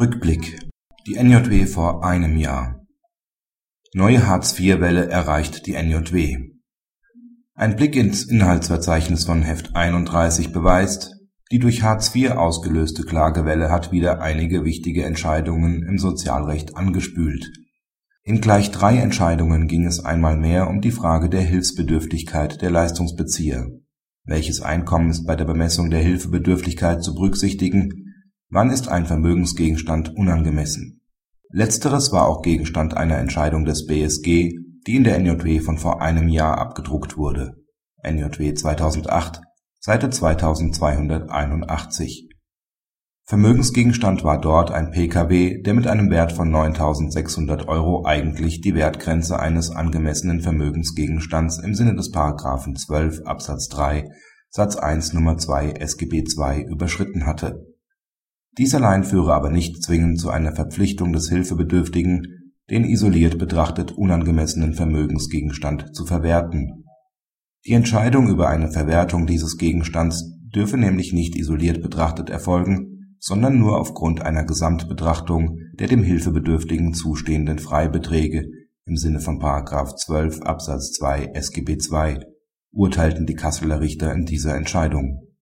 Rückblick Die NJW vor einem Jahr Neue Hartz-IV-Welle erreicht die NJW. Ein Blick ins Inhaltsverzeichnis von Heft 31 beweist, die durch Hartz IV ausgelöste Klagewelle hat wieder einige wichtige Entscheidungen im Sozialrecht angespült. In gleich drei Entscheidungen ging es einmal mehr um die Frage der Hilfsbedürftigkeit der Leistungsbezieher. Welches Einkommen ist bei der Bemessung der Hilfebedürftigkeit zu berücksichtigen Wann ist ein Vermögensgegenstand unangemessen? Letzteres war auch Gegenstand einer Entscheidung des BSG, die in der NJW von vor einem Jahr abgedruckt wurde (NJW 2008, Seite 2281). Vermögensgegenstand war dort ein Pkw, der mit einem Wert von 9.600 Euro eigentlich die Wertgrenze eines angemessenen Vermögensgegenstands im Sinne des § 12 Absatz 3 Satz 1 Nr. 2 SGB II überschritten hatte dies allein führe aber nicht zwingend zu einer Verpflichtung des Hilfebedürftigen, den isoliert betrachtet unangemessenen Vermögensgegenstand zu verwerten. Die Entscheidung über eine Verwertung dieses Gegenstands dürfe nämlich nicht isoliert betrachtet erfolgen, sondern nur aufgrund einer Gesamtbetrachtung der dem Hilfebedürftigen zustehenden Freibeträge im Sinne von § 12 Absatz 2 SGB II, urteilten die Kasseler Richter in dieser Entscheidung